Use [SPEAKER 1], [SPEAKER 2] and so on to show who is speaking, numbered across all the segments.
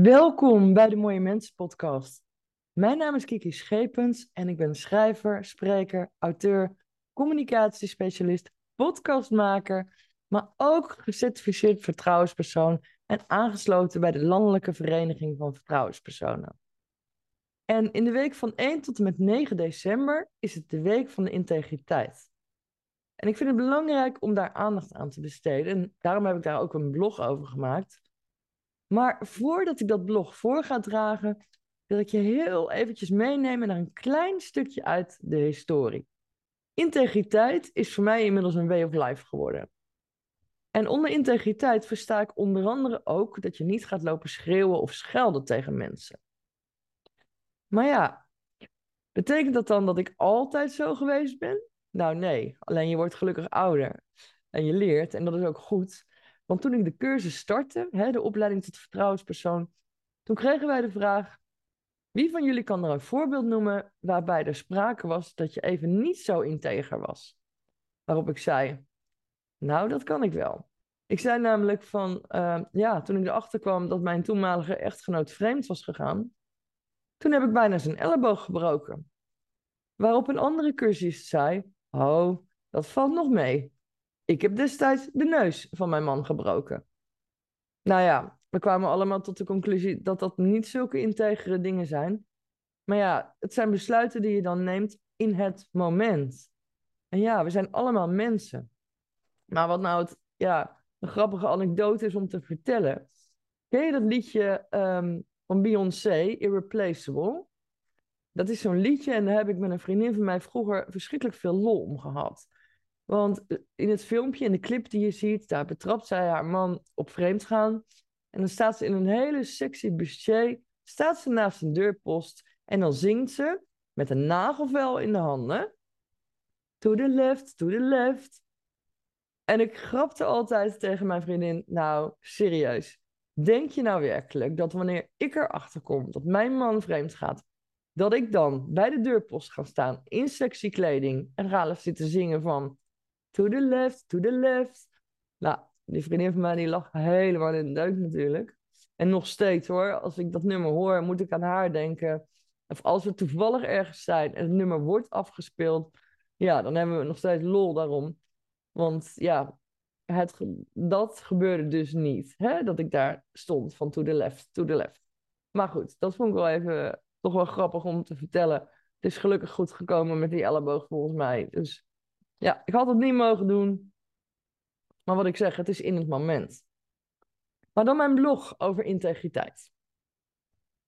[SPEAKER 1] Welkom bij de Mooie Mensen podcast. Mijn naam is Kiki Schepens en ik ben schrijver, spreker, auteur, communicatiespecialist, podcastmaker, maar ook gecertificeerd vertrouwenspersoon en aangesloten bij de Landelijke Vereniging van Vertrouwenspersonen. En in de week van 1 tot en met 9 december is het de week van de integriteit. En ik vind het belangrijk om daar aandacht aan te besteden. En daarom heb ik daar ook een blog over gemaakt. Maar voordat ik dat blog voor ga dragen, wil ik je heel eventjes meenemen naar een klein stukje uit de historie. Integriteit is voor mij inmiddels een way of life geworden. En onder integriteit versta ik onder andere ook dat je niet gaat lopen schreeuwen of schelden tegen mensen. Maar ja, betekent dat dan dat ik altijd zo geweest ben? Nou nee, alleen je wordt gelukkig ouder en je leert en dat is ook goed. Want toen ik de cursus startte, hè, de opleiding tot vertrouwenspersoon, toen kregen wij de vraag: wie van jullie kan er een voorbeeld noemen waarbij er sprake was dat je even niet zo integer was? Waarop ik zei: Nou, dat kan ik wel. Ik zei namelijk van, uh, ja, toen ik erachter kwam dat mijn toenmalige echtgenoot vreemd was gegaan, toen heb ik bijna zijn elleboog gebroken. Waarop een andere cursist zei, oh, dat valt nog mee. Ik heb destijds de neus van mijn man gebroken. Nou ja, we kwamen allemaal tot de conclusie dat dat niet zulke integere dingen zijn. Maar ja, het zijn besluiten die je dan neemt in het moment. En ja, we zijn allemaal mensen. Maar wat nou het, ja, een grappige anekdote is om te vertellen. Ken je dat liedje um, van Beyoncé, Irreplaceable? Dat is zo'n liedje en daar heb ik met een vriendin van mij vroeger verschrikkelijk veel lol om gehad. Want eh, in het filmpje, in de clip die je ziet, daar betrapt zij haar man op vreemdgaan. En dan staat ze in een hele sexy bustier, staat ze naast een deurpost en dan zingt ze met een nagelvel in de handen. To the left, to the left. En ik grapte altijd tegen mijn vriendin, nou, serieus. Denk je nou werkelijk dat wanneer ik erachter kom dat mijn man vreemd gaat, dat ik dan bij de deurpost ga staan in sexy kleding en ga zitten zingen van to the left, to the left. Nou, die vriendin van mij die lag helemaal in de deuk natuurlijk. En nog steeds hoor, als ik dat nummer hoor, moet ik aan haar denken. Of als we toevallig ergens zijn en het nummer wordt afgespeeld, ja, dan hebben we nog steeds lol daarom. Want ja, het, dat gebeurde dus niet. Hè? Dat ik daar stond van to the left, to the left. Maar goed, dat vond ik wel even toch wel grappig om te vertellen. Het is gelukkig goed gekomen met die elleboog volgens mij. Dus ja, ik had het niet mogen doen. Maar wat ik zeg, het is in het moment. Maar dan mijn blog over integriteit.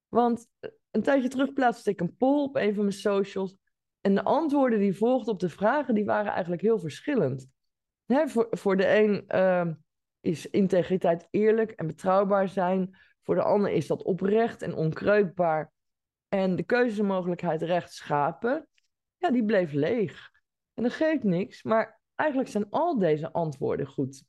[SPEAKER 1] Want eh, een tijdje terug plaatste ik een poll op een van mijn socials. En de antwoorden die volgden op de vragen, die waren eigenlijk heel verschillend. voor, voor de een uh, is integriteit eerlijk en betrouwbaar zijn. Voor de ander is dat oprecht en onkreukbaar. En de keuzemogelijkheid rechtschapen, ja, die bleef leeg. En dat geeft niks, maar eigenlijk zijn al deze antwoorden goed.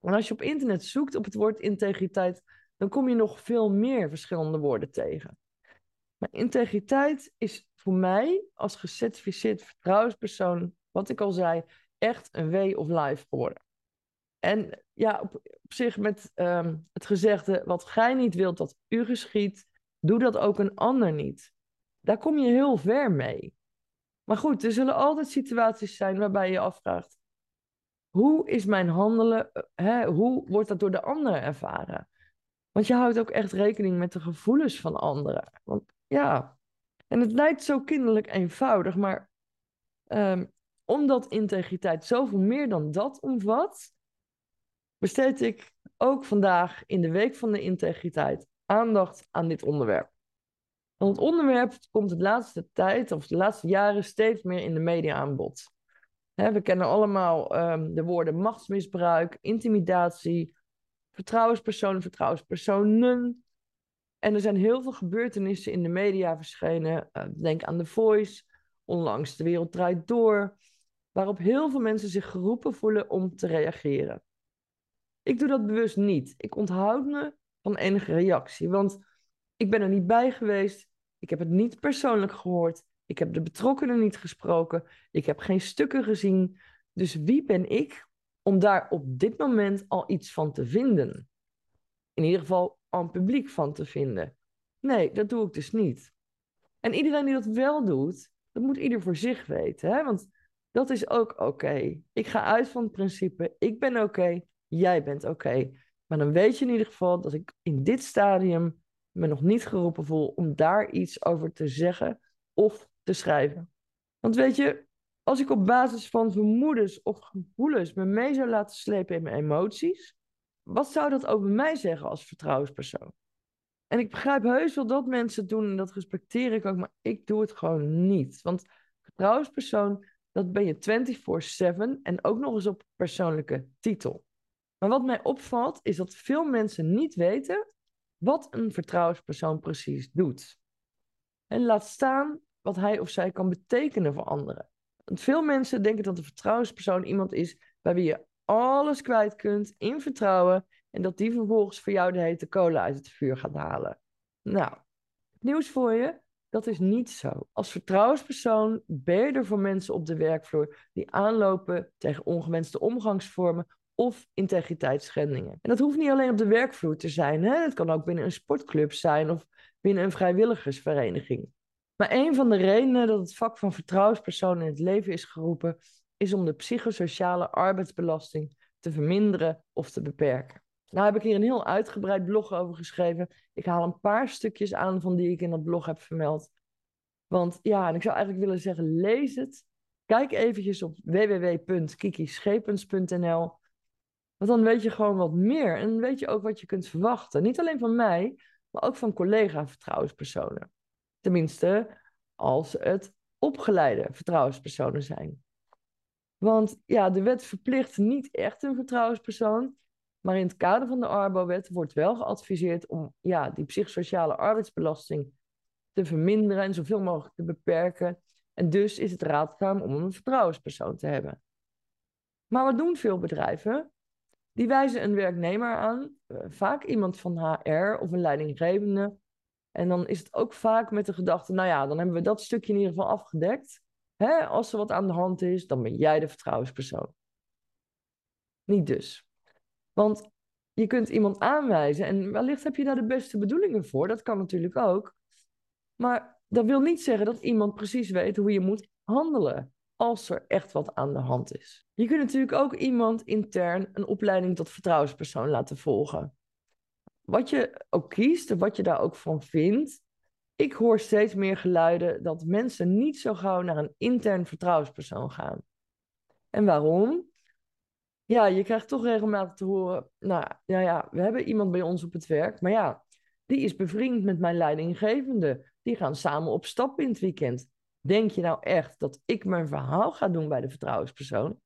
[SPEAKER 1] En als je op internet zoekt op het woord integriteit, dan kom je nog veel meer verschillende woorden tegen. Maar integriteit is voor mij als gecertificeerd vertrouwenspersoon, wat ik al zei, echt een way of life geworden. En ja, op, op zich met um, het gezegde, wat gij niet wilt dat u geschiet, doe dat ook een ander niet. Daar kom je heel ver mee. Maar goed, er zullen altijd situaties zijn waarbij je afvraagt: hoe is mijn handelen, eh, hè, hoe wordt dat door de ander ervaren? Want je houdt ook echt rekening met de gevoelens van anderen. Want ja, en het lijkt zo kinderlijk eenvoudig, maar um, omdat integriteit zoveel meer dan dat omvat, besteed ik ook vandaag in de Week van de Integriteit aandacht aan dit onderwerp. Want het onderwerp komt de laatste tijd, of de laatste jaren, steeds meer in de media aan bod. we kennen allemaal um, de woorden machtsmisbruik, intimidatie, vertrouwenspersonen, vertrouwenspersonen. En er zijn heel veel gebeurtenissen in de media verschenen. Uh, denk aan The Voice, onlangs De Wereld Draait Door, waarop heel veel mensen zich geroepen voelen om te reageren. Ik doe dat bewust niet. Ik onthoud me van enige reactie, want ik ben er niet bij geweest. Ik heb het niet persoonlijk gehoord. Ik heb de betrokkenen niet gesproken. Ik heb geen stukken gezien. Dus wie ben ik om daar op dit moment al iets van te vinden? in ieder geval aan publiek van te vinden. Nee, dat doe ik dus niet. En iedereen die dat wel doet, dat moet ieder voor zich weten. Hè? Want dat is ook oké. Ik ga uit van het principe, ik ben oké, jij bent oké. Maar dan weet je in ieder geval dat ik in dit stadium me nog niet geroepen voel om daar iets over te zeggen of te schrijven. Want weet je, als ik op basis van vermoedens of gevoelens me mee zou laten slepen in mijn emoties, wat zou dat over mij zeggen als vertrouwenspersoon? En ik begrijp heus wel dat mensen doen en dat respecteer ik ook, maar ik doe het gewoon niet. Want vertrouwenspersoon, dat ben je 24/7 en ook nog eens op persoonlijke titel. Maar wat mij opvalt, is dat veel mensen niet weten wat een vertrouwenspersoon precies doet. En laat staan wat hij of zij kan betekenen voor anderen. Want veel mensen denken dat een vertrouwenspersoon iemand is bij wie je alles kwijt kunt in vertrouwen en dat die vervolgens voor jou de hete kolen uit het vuur gaat halen. Nou, nieuws voor je, dat is niet zo. Als vertrouwenspersoon ben je er voor mensen op de werkvloer die aanlopen tegen ongewenste omgangsvormen of integriteitsschendingen. En dat hoeft niet alleen op de werkvloer te zijn. Hè? Het kan ook binnen een sportclub zijn of binnen een vrijwilligersvereniging. Maar een van de redenen dat het vak van vertrouwenspersoon in het leven is geroepen, is om de psychosociale arbeidsbelasting te verminderen of te beperken. Nou heb ik hier een heel uitgebreid blog over geschreven. Ik haal een paar stukjes aan van die ik in dat blog heb vermeld. Want ja, en ik zou eigenlijk willen zeggen, lees het. Kijk eventjes op www.kikischepens.nl. Want dan weet je gewoon wat meer. En weet je ook wat je kunt verwachten. Niet alleen van mij, maar ook van collega-vertrouwenspersonen. Tenminste, als het opgeleide vertrouwenspersonen zijn. Want ja, de wet verplicht niet echt een vertrouwenspersoon. Maar in het kader van de Arbo-wet wordt wel geadviseerd om ja, die psychosociale arbeidsbelasting te verminderen en zoveel mogelijk te beperken. En dus is het raadzaam om een vertrouwenspersoon te hebben. Maar wat doen veel bedrijven? Die wijzen een werknemer aan, eh, vaak iemand van HR of een leidinggevende. En dan is het ook vaak met de gedachte, nou ja, dan hebben we dat stukje in ieder geval afgedekt. Hè? Als er wat aan de hand is, dan ben jij de vertrouwenspersoon. Niet dus. Want je kunt iemand aanwijzen en wellicht heb je daar de beste bedoelingen voor. Dat kan natuurlijk ook. Maar dat wil niet zeggen dat iemand precies weet hoe je moet handelen als er echt wat aan de hand is. Je kunt natuurlijk ook iemand intern een opleiding tot vertrouwenspersoon laten volgen. Wat je ook kiest en wat je daar ook van vindt, ik hoor steeds meer geluiden dat mensen niet zo gauw naar een intern vertrouwenspersoon gaan. En waarom? Ja, je krijgt toch regelmatig te horen, nou ja, ja, we hebben iemand bij ons op het werk, maar ja, die is bevriend met mijn leidinggevende. Die gaan samen op stap in het weekend. Denk je nou echt dat ik mijn verhaal ga doen bij de vertrouwenspersoon?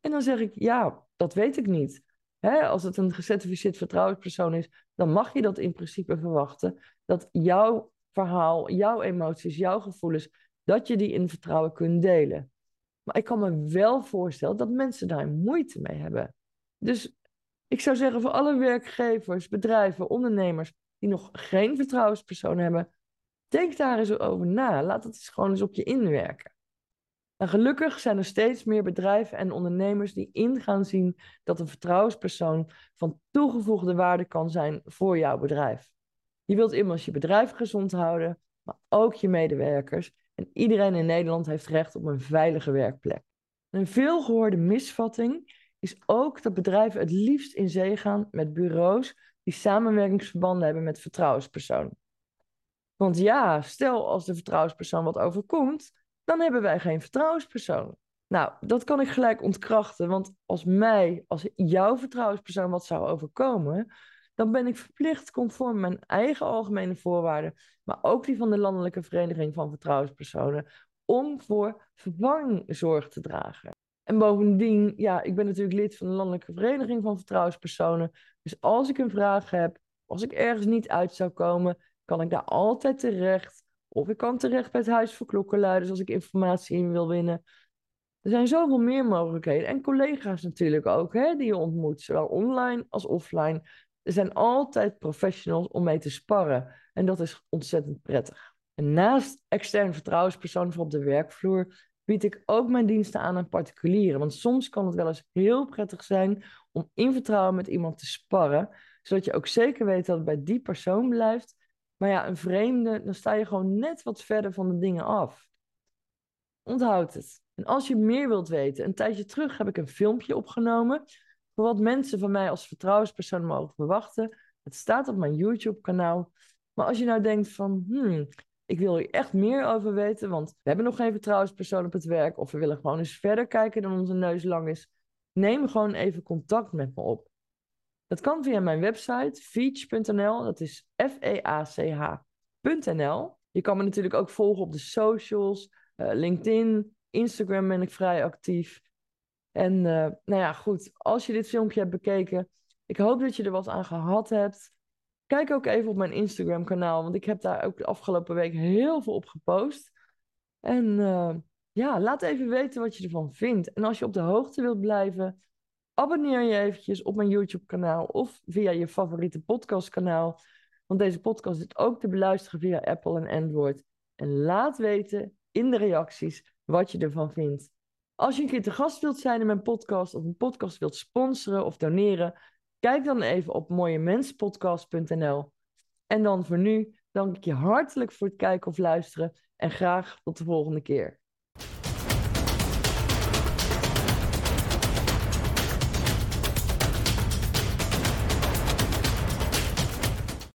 [SPEAKER 1] En dan zeg ik, ja, dat weet ik niet. als het een gecertificeerd vertrouwenspersoon is, dan mag je dat in principe verwachten. Dat jouw verhaal, jouw emoties, jouw gevoelens, dat je die in vertrouwen kunt delen. Maar ik kan me wel voorstellen dat mensen daar moeite mee hebben. Dus ik zou zeggen voor alle werkgevers, bedrijven, ondernemers die nog geen vertrouwenspersoon hebben, denk daar eens over na. Laat het eens gewoon eens op je inwerken. En gelukkig zijn er steeds meer bedrijven en ondernemers die ingaan zien dat een vertrouwenspersoon van toegevoegde waarde kan zijn voor jouw bedrijf. Je wilt immers je bedrijf gezond houden, maar ook je medewerkers. En iedereen in Nederland heeft recht op een veilige werkplek. Een veelgehoorde misvatting is ook dat bedrijven het liefst in zee gaan met bureaus die samenwerkingsverbanden hebben met vertrouwenspersonen. Want ja, stel als de vertrouwenspersoon wat overkomt, dan hebben wij geen vertrouwenspersoon. Nou, dat kan ik gelijk ontkrachten, want als mij, als jouw vertrouwenspersoon wat zou overkomen, dan ben ik verplicht conform mijn eigen algemene voorwaarden, maar ook die van de Landelijke Vereniging van Vertrouwenspersonen, om voor vervanging zorg te dragen. En bovendien, ja, ik ben natuurlijk lid van de Landelijke Vereniging van Vertrouwenspersonen. Dus als ik een vraag heb, als ik ergens niet uit zou komen, kan ik daar altijd terecht. Of ik kan terecht bij het Huis voor Klokkenluiders als ik informatie in wil winnen. Er zijn zoveel meer mogelijkheden. En collega's natuurlijk ook, hè, die je ontmoet, zowel online als offline. Er zijn altijd professionals om mee te sparren. En dat is ontzettend prettig. En naast externe vertrouwenspersonen voor op de werkvloer bied ik ook mijn diensten aan aan particulieren. Want soms kan het wel eens heel prettig zijn om in vertrouwen met iemand te sparren, zodat je ook zeker weet dat het bij die persoon blijft. Maar ja, een vreemde, dan sta je gewoon net wat verder van de dingen af. Onthoud het. En als je meer wilt weten, een tijdje terug heb ik een filmpje opgenomen voor wat mensen van mij als vertrouwenspersoon mogen verwachten. Het staat op mijn YouTube-kanaal. Maar als je nou denkt van, hmm, ik wil hier echt meer over weten, want we hebben nog geen vertrouwenspersoon op het werk, of we willen gewoon eens verder kijken dan onze neus lang is, neem gewoon even contact met me op. Dat kan via mijn website, feach.nl, dat is F-E-A-C-H.nl. Je kan me natuurlijk ook volgen op de socials, uh, LinkedIn, Instagram ben ik vrij actief. En uh, nou ja, goed, als je dit filmpje hebt bekeken, ik hoop dat je er wat aan gehad hebt. Kijk ook even op mijn Instagram kanaal, want ik heb daar ook de afgelopen week heel veel op gepost. En uh, ja, laat even weten wat je ervan vindt. En als je op de hoogte wilt blijven, abonneer je eventjes op mijn YouTube kanaal of via je favoriete podcastkanaal. Want deze podcast is ook te beluisteren via Apple en Android. En laat weten in de reacties wat je ervan vindt. Als je een keer te gast wilt zijn in mijn podcast of een podcast wilt sponsoren of doneren, kijk dan even op mooiemenspodcast.nl. En dan voor nu dank ik je hartelijk voor het kijken of luisteren en graag tot de volgende keer.